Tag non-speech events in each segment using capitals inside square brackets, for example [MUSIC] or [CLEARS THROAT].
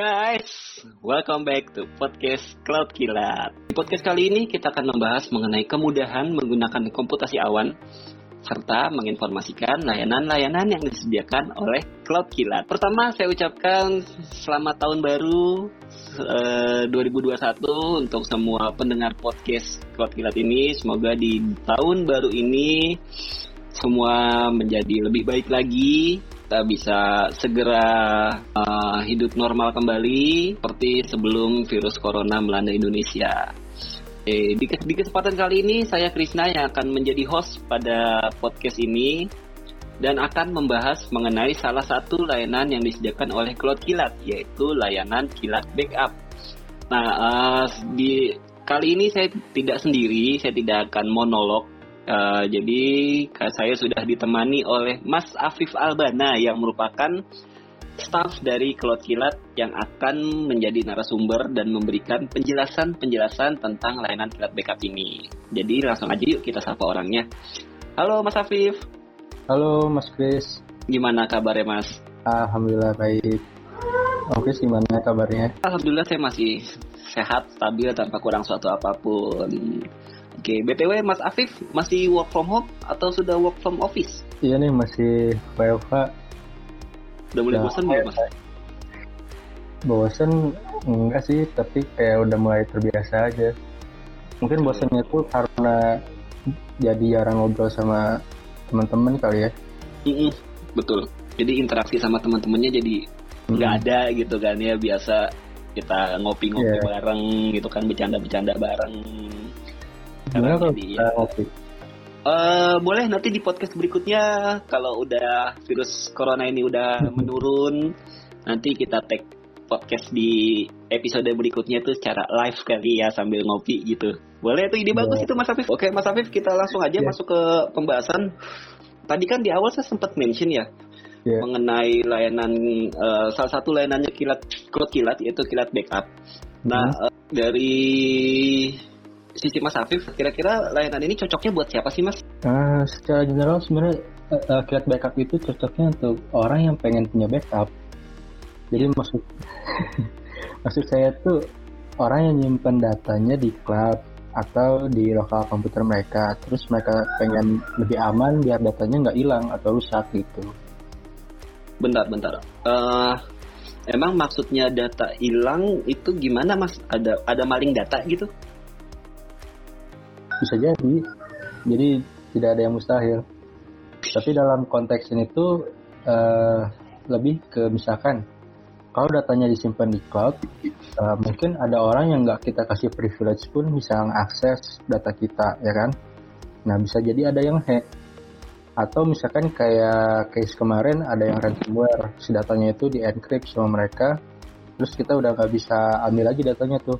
guys, welcome back to podcast Cloud Kilat. Di podcast kali ini kita akan membahas mengenai kemudahan menggunakan komputasi awan serta menginformasikan layanan-layanan yang disediakan oleh Cloud Kilat. Pertama, saya ucapkan selamat tahun baru eh, 2021 untuk semua pendengar podcast Cloud Kilat ini. Semoga di tahun baru ini semua menjadi lebih baik lagi kita bisa segera uh, hidup normal kembali seperti sebelum virus corona melanda Indonesia. Eh, di, di kesempatan kali ini saya Krisna yang akan menjadi host pada podcast ini dan akan membahas mengenai salah satu layanan yang disediakan oleh Cloud Kilat yaitu layanan Kilat Backup. Nah, uh, di kali ini saya tidak sendiri, saya tidak akan monolog Uh, jadi saya sudah ditemani oleh Mas Afif Albana yang merupakan staff dari Cloud Kilat yang akan menjadi narasumber dan memberikan penjelasan-penjelasan tentang layanan Kilat Backup ini. Jadi langsung aja yuk kita sapa orangnya. Halo Mas Afif. Halo Mas Chris. Gimana kabarnya Mas? Alhamdulillah baik. Oke, gimana kabarnya? Alhamdulillah saya masih sehat, stabil tanpa kurang suatu apa pun. Oke, BTW Mas Afif masih work from home atau sudah work from office? Iya nih masih WFH. Udah mulai bosan belum Mas? Bosan enggak sih, tapi kayak udah mulai terbiasa aja. Mungkin bosannya tuh karena jadi jarang ngobrol sama teman-teman kali ya. Mm -mm, betul. Jadi interaksi sama teman-temannya jadi nggak hmm. ada gitu kan ya biasa kita ngopi-ngopi yeah. bareng gitu kan bercanda-bercanda bareng Gimana kalau kita ngopi? Uh, boleh nanti di podcast berikutnya kalau udah virus corona ini udah [LAUGHS] menurun nanti kita tag podcast di episode berikutnya tuh secara live kali ya sambil ngopi gitu. Boleh tuh ide yeah. bagus itu Mas Afif. Oke Mas Afif kita langsung aja yeah. masuk ke pembahasan. Tadi kan di awal saya sempat mention ya yeah. mengenai layanan uh, salah satu layanannya kilat cloud kilat yaitu kilat backup. Nah mm -hmm. uh, dari sisi Mas Afif, kira-kira layanan ini cocoknya buat siapa sih Mas? Uh, secara general sebenarnya uh, uh, backup itu cocoknya untuk orang yang pengen punya backup. Jadi maksud [LAUGHS] maksud saya tuh orang yang nyimpan datanya di cloud atau di lokal komputer mereka, terus mereka pengen lebih aman biar datanya nggak hilang atau rusak gitu. Bentar, bentar. Uh, emang maksudnya data hilang itu gimana mas? Ada ada maling data gitu? Bisa jadi. Jadi tidak ada yang mustahil. Tapi dalam konteks ini tuh uh, lebih ke misalkan kalau datanya disimpan di cloud uh, mungkin ada orang yang nggak kita kasih privilege pun bisa mengakses data kita ya kan? Nah bisa jadi ada yang hack. Atau misalkan kayak case kemarin ada yang ransomware si datanya itu di encrypt sama mereka terus kita udah nggak bisa ambil lagi datanya tuh.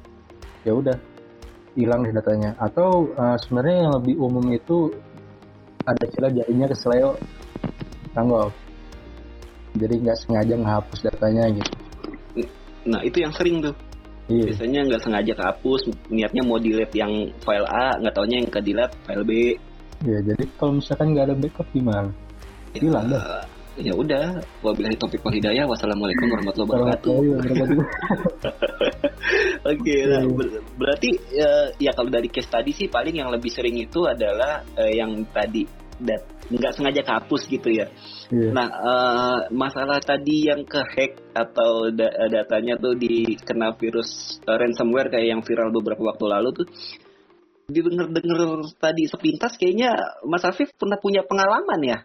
Ya udah hilang di datanya. Atau uh, sebenarnya yang lebih umum itu ada celah jarinya ke seleo tanggol. Jadi nggak sengaja ngehapus datanya gitu. Nah itu yang sering tuh. Iya. biasanya nggak sengaja kehapus niatnya mau delete yang file A nggak taunya yang ke delete file B. Ya jadi kalau misalkan nggak ada backup gimana? Hilang ya, dah ya udah wabillahi topik wal hidayah. Wassalamualaikum warahmatullahi wabarakatuh. [LAUGHS] Oke okay, nah, ber berarti uh, ya kalau dari case tadi sih paling yang lebih sering itu adalah uh, yang tadi dat nggak sengaja kehapus gitu ya. Yeah. nah uh, masalah tadi yang ke hack atau da datanya tuh dikena virus uh, ransomware kayak yang viral beberapa waktu lalu tuh didengar-dengar tadi sepintas kayaknya Mas Afif pernah punya pengalaman ya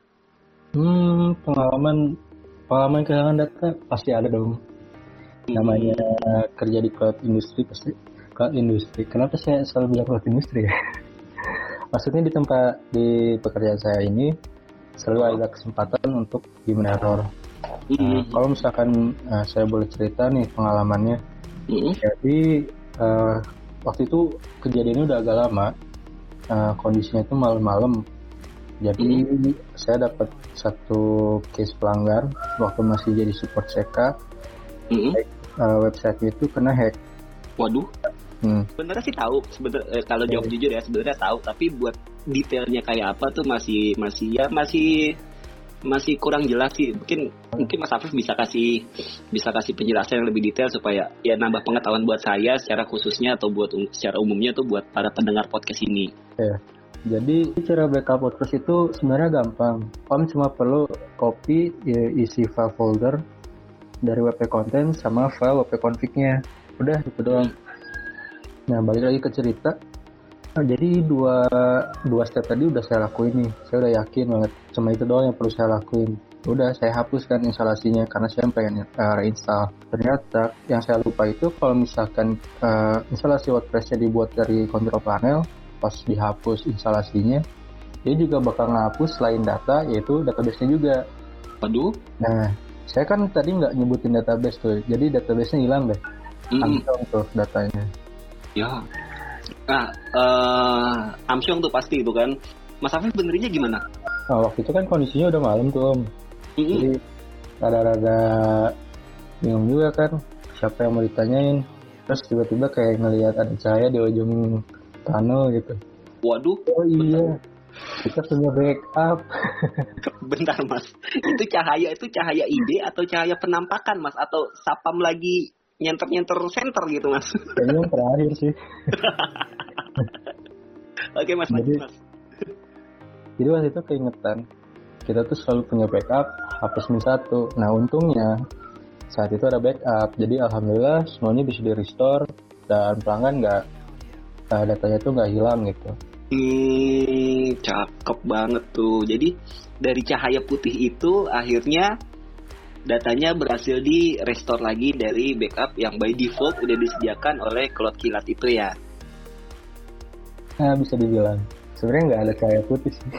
Hmm, pengalaman pengalaman kehilangan data pasti ada dong. Namanya kerja di cloud industri pasti cloud industri. Kenapa saya selalu bilang cloud industri ya? [LAUGHS] Maksudnya di tempat di pekerjaan saya ini selalu ada kesempatan untuk human error. Mm -hmm. kalau misalkan uh, saya boleh cerita nih pengalamannya, mm -hmm. jadi uh, waktu itu kejadiannya udah agak lama. Uh, kondisinya itu malam-malam jadi hmm. saya dapat satu case pelanggar waktu masih jadi support CK. Hmm. Uh, website itu kena hack. Waduh. Hmm. Sebenarnya sih tahu, sebenarnya eh, kalau jawab jujur ya sebenarnya tahu, tapi buat detailnya kayak apa tuh masih masih ya masih masih kurang jelas sih. Mungkin mungkin Mas Afif bisa kasih bisa kasih penjelasan yang lebih detail supaya ya nambah pengetahuan buat saya secara khususnya atau buat um, secara umumnya tuh buat para pendengar podcast ini. Ya. Jadi cara backup WordPress itu sebenarnya gampang. Om cuma perlu copy ya, isi file folder dari WP content sama file WP config-nya. Udah itu doang. Nah, balik lagi ke cerita. Nah, jadi dua dua step tadi udah saya lakuin nih. Saya udah yakin banget. Cuma itu doang yang perlu saya lakuin. Udah saya hapuskan instalasinya karena saya pengen uh, reinstall. Ternyata yang saya lupa itu kalau misalkan uh, instalasi WordPress-nya dibuat dari control panel, pas dihapus instalasinya, dia juga bakal ngapus selain data yaitu database-nya juga. Waduh. Nah, saya kan tadi nggak nyebutin database tuh, jadi database-nya hilang deh. Mm-mm. Amsyong tuh datanya. Ya. Nah, eh Amsyong tuh pasti itu kan. Mas Afif benerinya gimana? Nah, waktu itu kan kondisinya udah malam tuh om. Mm-mm. Jadi rada-rada bingung juga kan siapa yang mau ditanyain. Terus tiba-tiba kayak ngelihat ada cahaya di ujung tunnel gitu. Waduh, Oh iya, kita punya backup. [LAUGHS] bentar Mas. Itu cahaya itu cahaya ide atau cahaya penampakan Mas atau sapam lagi nyenter-nyenter center gitu Mas. Kayaknya yang terakhir sih. [LAUGHS] Oke Mas, Jadi- Mas. Jadi waktu itu keingetan kita tuh selalu punya backup hapus min satu. Nah untungnya saat itu ada backup. Jadi alhamdulillah semuanya bisa di restore dan pelanggan nggak eh, datanya tuh nggak hilang gitu. Hmm, cakep banget tuh. Jadi dari cahaya putih itu akhirnya datanya berhasil di restore lagi dari backup yang by default udah disediakan oleh Cloud Kilat itu ya. Nah bisa dibilang sebenarnya nggak ada cahaya putih sih.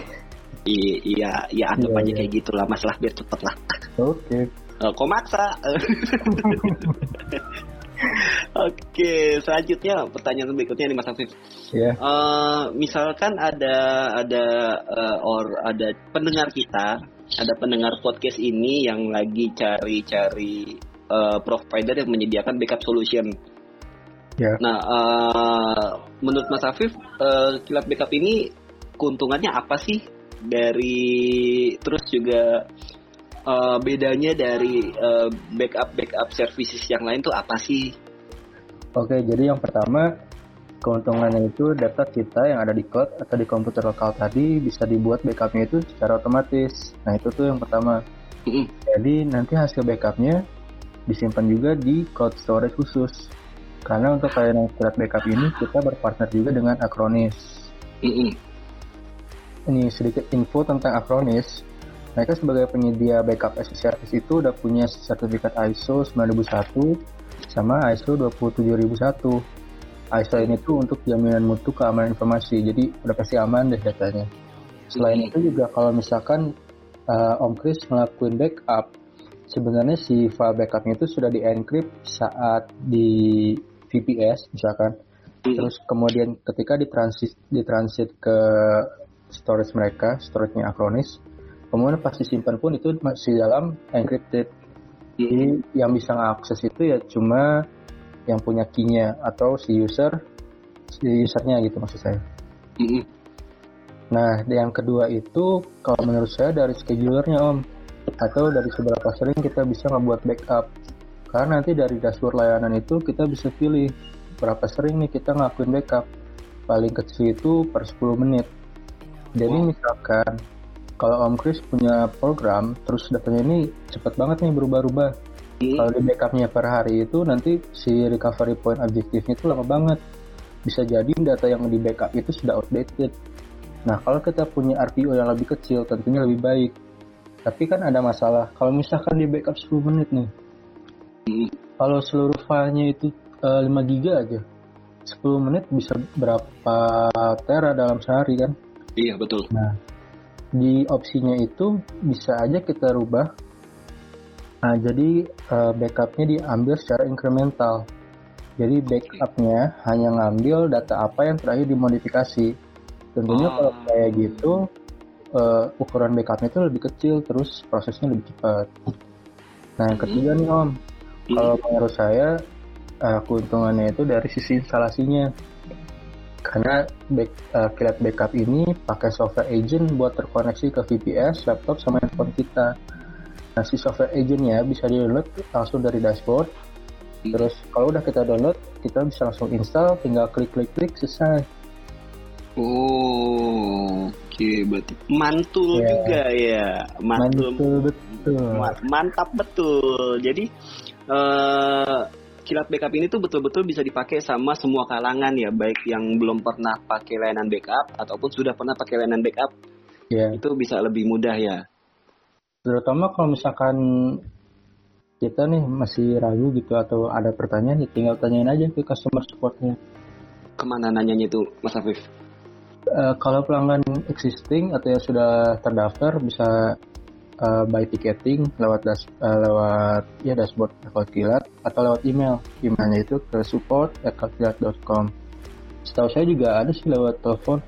I- iya, iya anggap Iya, aja iya. kayak gitulah Mas lah biar cepet lah. Oke. Eh, kok maksa? [LAUGHS] Oke, selanjutnya pertanyaan berikutnya nih Mas Afif. Ya. Eh, misalkan ada ada eh, or ada pendengar kita, ada pendengar podcast ini yang lagi cari-cari eh, provider yang menyediakan backup solution. Ya. Nah, eh, menurut Mas Afif, eh, kilat backup ini keuntungannya apa sih dari terus juga eh, bedanya dari eh, backup backup services yang lain tuh apa sih? Oke, jadi yang pertama keuntungannya itu data kita yang ada di cloud atau di komputer lokal tadi bisa dibuat backupnya itu secara otomatis. Nah itu tuh yang pertama. Jadi nanti hasil backupnya disimpan juga di cloud storage khusus. Karena untuk layanan surat backup ini kita berpartner juga dengan Acronis. Ini sedikit info tentang Acronis. Mereka sebagai penyedia backup as a service itu udah punya sertifikat ISO 9001 sama ISO 27001. ISO ini tuh untuk jaminan mutu keamanan informasi, jadi udah pasti aman deh datanya. Selain Hmm. itu juga kalau misalkan uh, Om Chris ngelakuin backup, sebenarnya si file backupnya itu sudah di encrypt saat di VPS misalkan, Mm-mm. terus kemudian ketika ditransit ditransit ke storage mereka, storage-nya Acronis, kemudian pas disimpan pun itu masih dalam encrypted. Jadi yang bisa ngakses itu ya cuma yang punya key-nya atau si user, si usernya gitu maksud saya. Nah, yang kedua itu kalau menurut saya dari schedulernya Om atau dari seberapa sering kita bisa ngebuat backup. Karena nanti dari dashboard layanan itu kita bisa pilih berapa sering nih kita ngelakuin backup. Paling kecil itu per 10 menit. Jadi misalkan kalau Om Chris punya program terus datanya ini cepet banget nih berubah-ubah. Mm-mm. Kalau di backupnya per hari itu nanti si recovery point objektifnya itu lama banget. Bisa jadi data yang di backup itu sudah outdated. Nah kalau kita punya RPO yang lebih kecil tentunya lebih baik. Tapi kan ada masalah. Kalau misalkan di backup 10 menit nih. Mm-mm. Kalau seluruh filenya itu eh, 5 giga aja. 10 menit bisa berapa tera dalam sehari kan? Iya betul. Nah, di opsinya itu bisa aja kita rubah. Nah, jadi eh, backupnya diambil secara incremental. Jadi backupnya hanya ngambil data apa yang terakhir dimodifikasi. Tentunya Oh. kalau kayak gitu eh, ukuran backupnya itu lebih kecil, terus prosesnya lebih cepat. Nah, yang ketiga nih Om, kalau menurut saya eh, keuntungannya itu dari sisi instalasinya. Karena back, uh, kilat backup ini pakai software agent buat terkoneksi ke VPS, laptop, sama handphone kita. Nah, si software agentnya bisa di-download langsung dari dashboard. Terus kalau udah kita download, kita bisa langsung install, tinggal klik-klik-klik, selesai. Oh, oke, okay. berarti mantul yeah. juga ya, mantul, mantul betul, mantap betul. Jadi uh, kilat backup ini tuh betul-betul bisa dipakai sama semua kalangan ya, baik yang belum pernah pakai layanan backup ataupun sudah pernah pakai layanan backup. Yeah. Itu bisa lebih mudah ya. Terutama kalau misalkan kita nih masih ragu gitu atau ada pertanyaan, ya tinggal tanyain aja ke customer supportnya. Ke mana nanyanya itu, Mas Afif? Uh, kalau pelanggan existing atau yang sudah terdaftar bisa uh, by ticketing lewat das uh, lewat ya dashboard Cloud Kilat atau lewat email. Emailnya itu ke support cloudkilat.com setahu saya juga ada sih lewat telepon.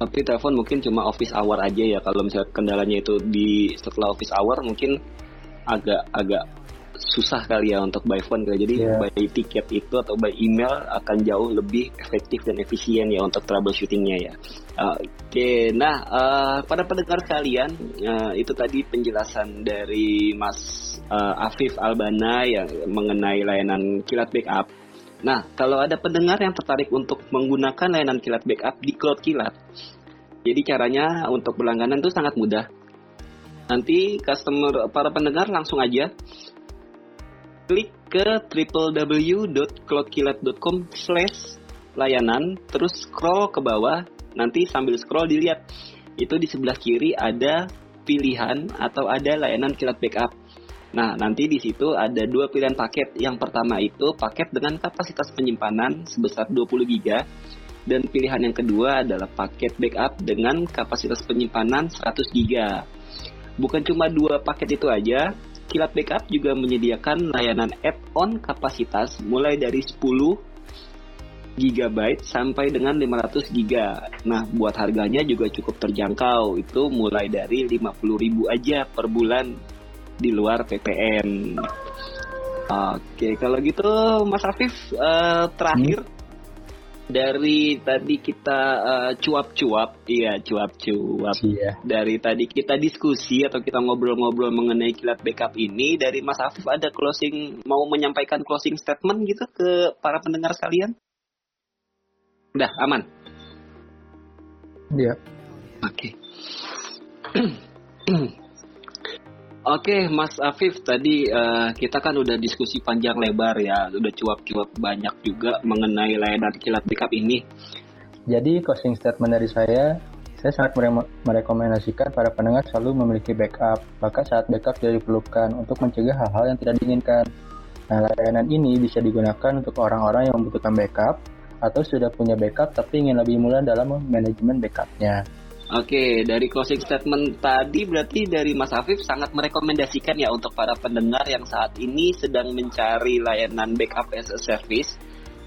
Tapi telepon mungkin cuma office hour aja ya. Kalau misalnya kendalanya itu di setelah office hour mungkin agak agak susah kali ya untuk by phone kali. Jadi yeah. by tiket itu atau by email akan jauh lebih efektif dan efisien ya untuk troubleshootingnya ya. Uh, Oke, okay. nah uh, pada pendengar kalian uh, itu tadi penjelasan dari Mas uh, Afif Albana yang mengenai layanan kilat backup. Nah, kalau ada pendengar yang tertarik untuk menggunakan layanan kilat backup di cloud kilat, jadi caranya untuk berlangganan itu sangat mudah. Nanti customer para pendengar langsung aja klik ke www.cloudkilat.com slash layanan, terus scroll ke bawah, nanti sambil scroll dilihat, itu di sebelah kiri ada pilihan atau ada layanan kilat backup. Nah, nanti di situ ada dua pilihan paket. Yang pertama itu paket dengan kapasitas penyimpanan sebesar 20 GB dan pilihan yang kedua adalah paket backup dengan kapasitas penyimpanan 100 GB. Bukan cuma dua paket itu aja, Kilat Backup juga menyediakan layanan add-on kapasitas mulai dari 10 GB sampai dengan 500 GB. Nah, buat harganya juga cukup terjangkau. Itu mulai dari 50.000 aja per bulan di luar PPN. Oke, kalau gitu Mas Afif uh, terakhir hmm dari tadi kita uh, cuap-cuap, iya cuap-cuap. Iya. Dari tadi kita diskusi atau kita ngobrol-ngobrol mengenai kilat backup ini, dari Mas Afif ada closing mau menyampaikan closing statement gitu ke para pendengar sekalian? Udah aman. Iya. Oke. Okay. [CLEARS THROAT] Oke, Mas Afif, tadi uh, kita kan udah diskusi panjang lebar ya, udah cuap-cuap banyak juga mengenai layanan kilat backup ini. Jadi closing statement dari saya, saya sangat merekomendasikan para pendengar selalu memiliki backup, bahkan saat backup tidak diperlukan untuk mencegah hal-hal yang tidak diinginkan. Nah, layanan ini bisa digunakan untuk orang-orang yang membutuhkan backup atau sudah punya backup tapi ingin lebih mudah dalam manajemen backupnya. Oke, dari closing statement tadi berarti dari Mas Afif sangat merekomendasikan ya untuk para pendengar yang saat ini sedang mencari layanan backup as a service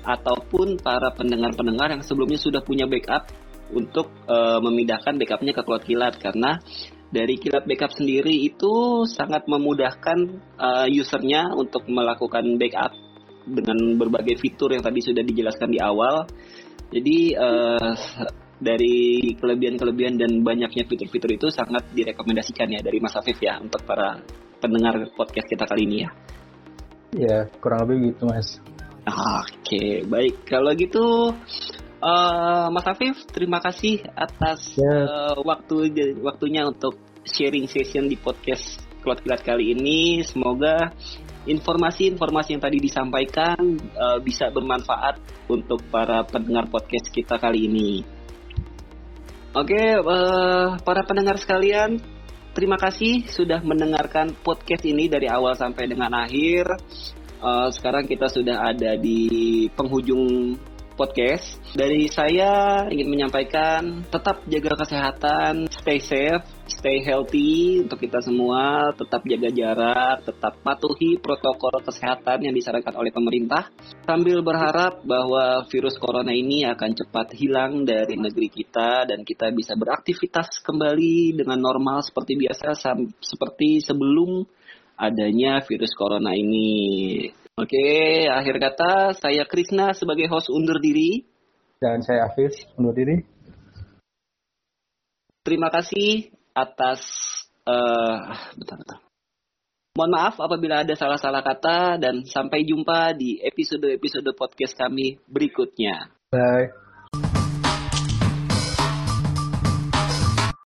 ataupun para pendengar-pendengar yang sebelumnya sudah punya backup untuk uh, memindahkan backupnya ke cloud kilat karena dari kilat backup sendiri itu sangat memudahkan uh, usernya untuk melakukan backup dengan berbagai fitur yang tadi sudah dijelaskan di awal. Jadi uh, dari kelebihan-kelebihan dan banyaknya fitur-fitur itu sangat direkomendasikan ya dari Mas Afif ya untuk para pendengar podcast kita kali ini ya. Ya, kurang lebih gitu Mas. Oke, baik. Kalau gitu uh, Mas Afif, terima kasih atas ya. uh, waktu waktunya untuk sharing session di podcast Cloud Kilat kali ini. Semoga informasi-informasi yang tadi disampaikan uh, bisa bermanfaat untuk para pendengar podcast kita kali ini. Oke, uh, para pendengar sekalian, terima kasih sudah mendengarkan podcast ini dari awal sampai dengan akhir. Uh, sekarang kita sudah ada di penghujung podcast. Dari saya ingin menyampaikan tetap jaga kesehatan, stay safe, stay healthy untuk kita semua, tetap jaga jarak, tetap patuhi protokol kesehatan yang disarankan oleh pemerintah sambil berharap bahwa virus corona ini akan cepat hilang dari negeri kita dan kita bisa beraktivitas kembali dengan normal seperti biasa seperti sebelum adanya virus corona ini. Oke, akhir kata saya Krisna sebagai host undur diri. Dan saya Afif, undur diri. Terima kasih atas uh, bentar, bentar. Mohon maaf apabila ada salah-salah kata dan sampai jumpa di episode-episode podcast kami berikutnya. Bye.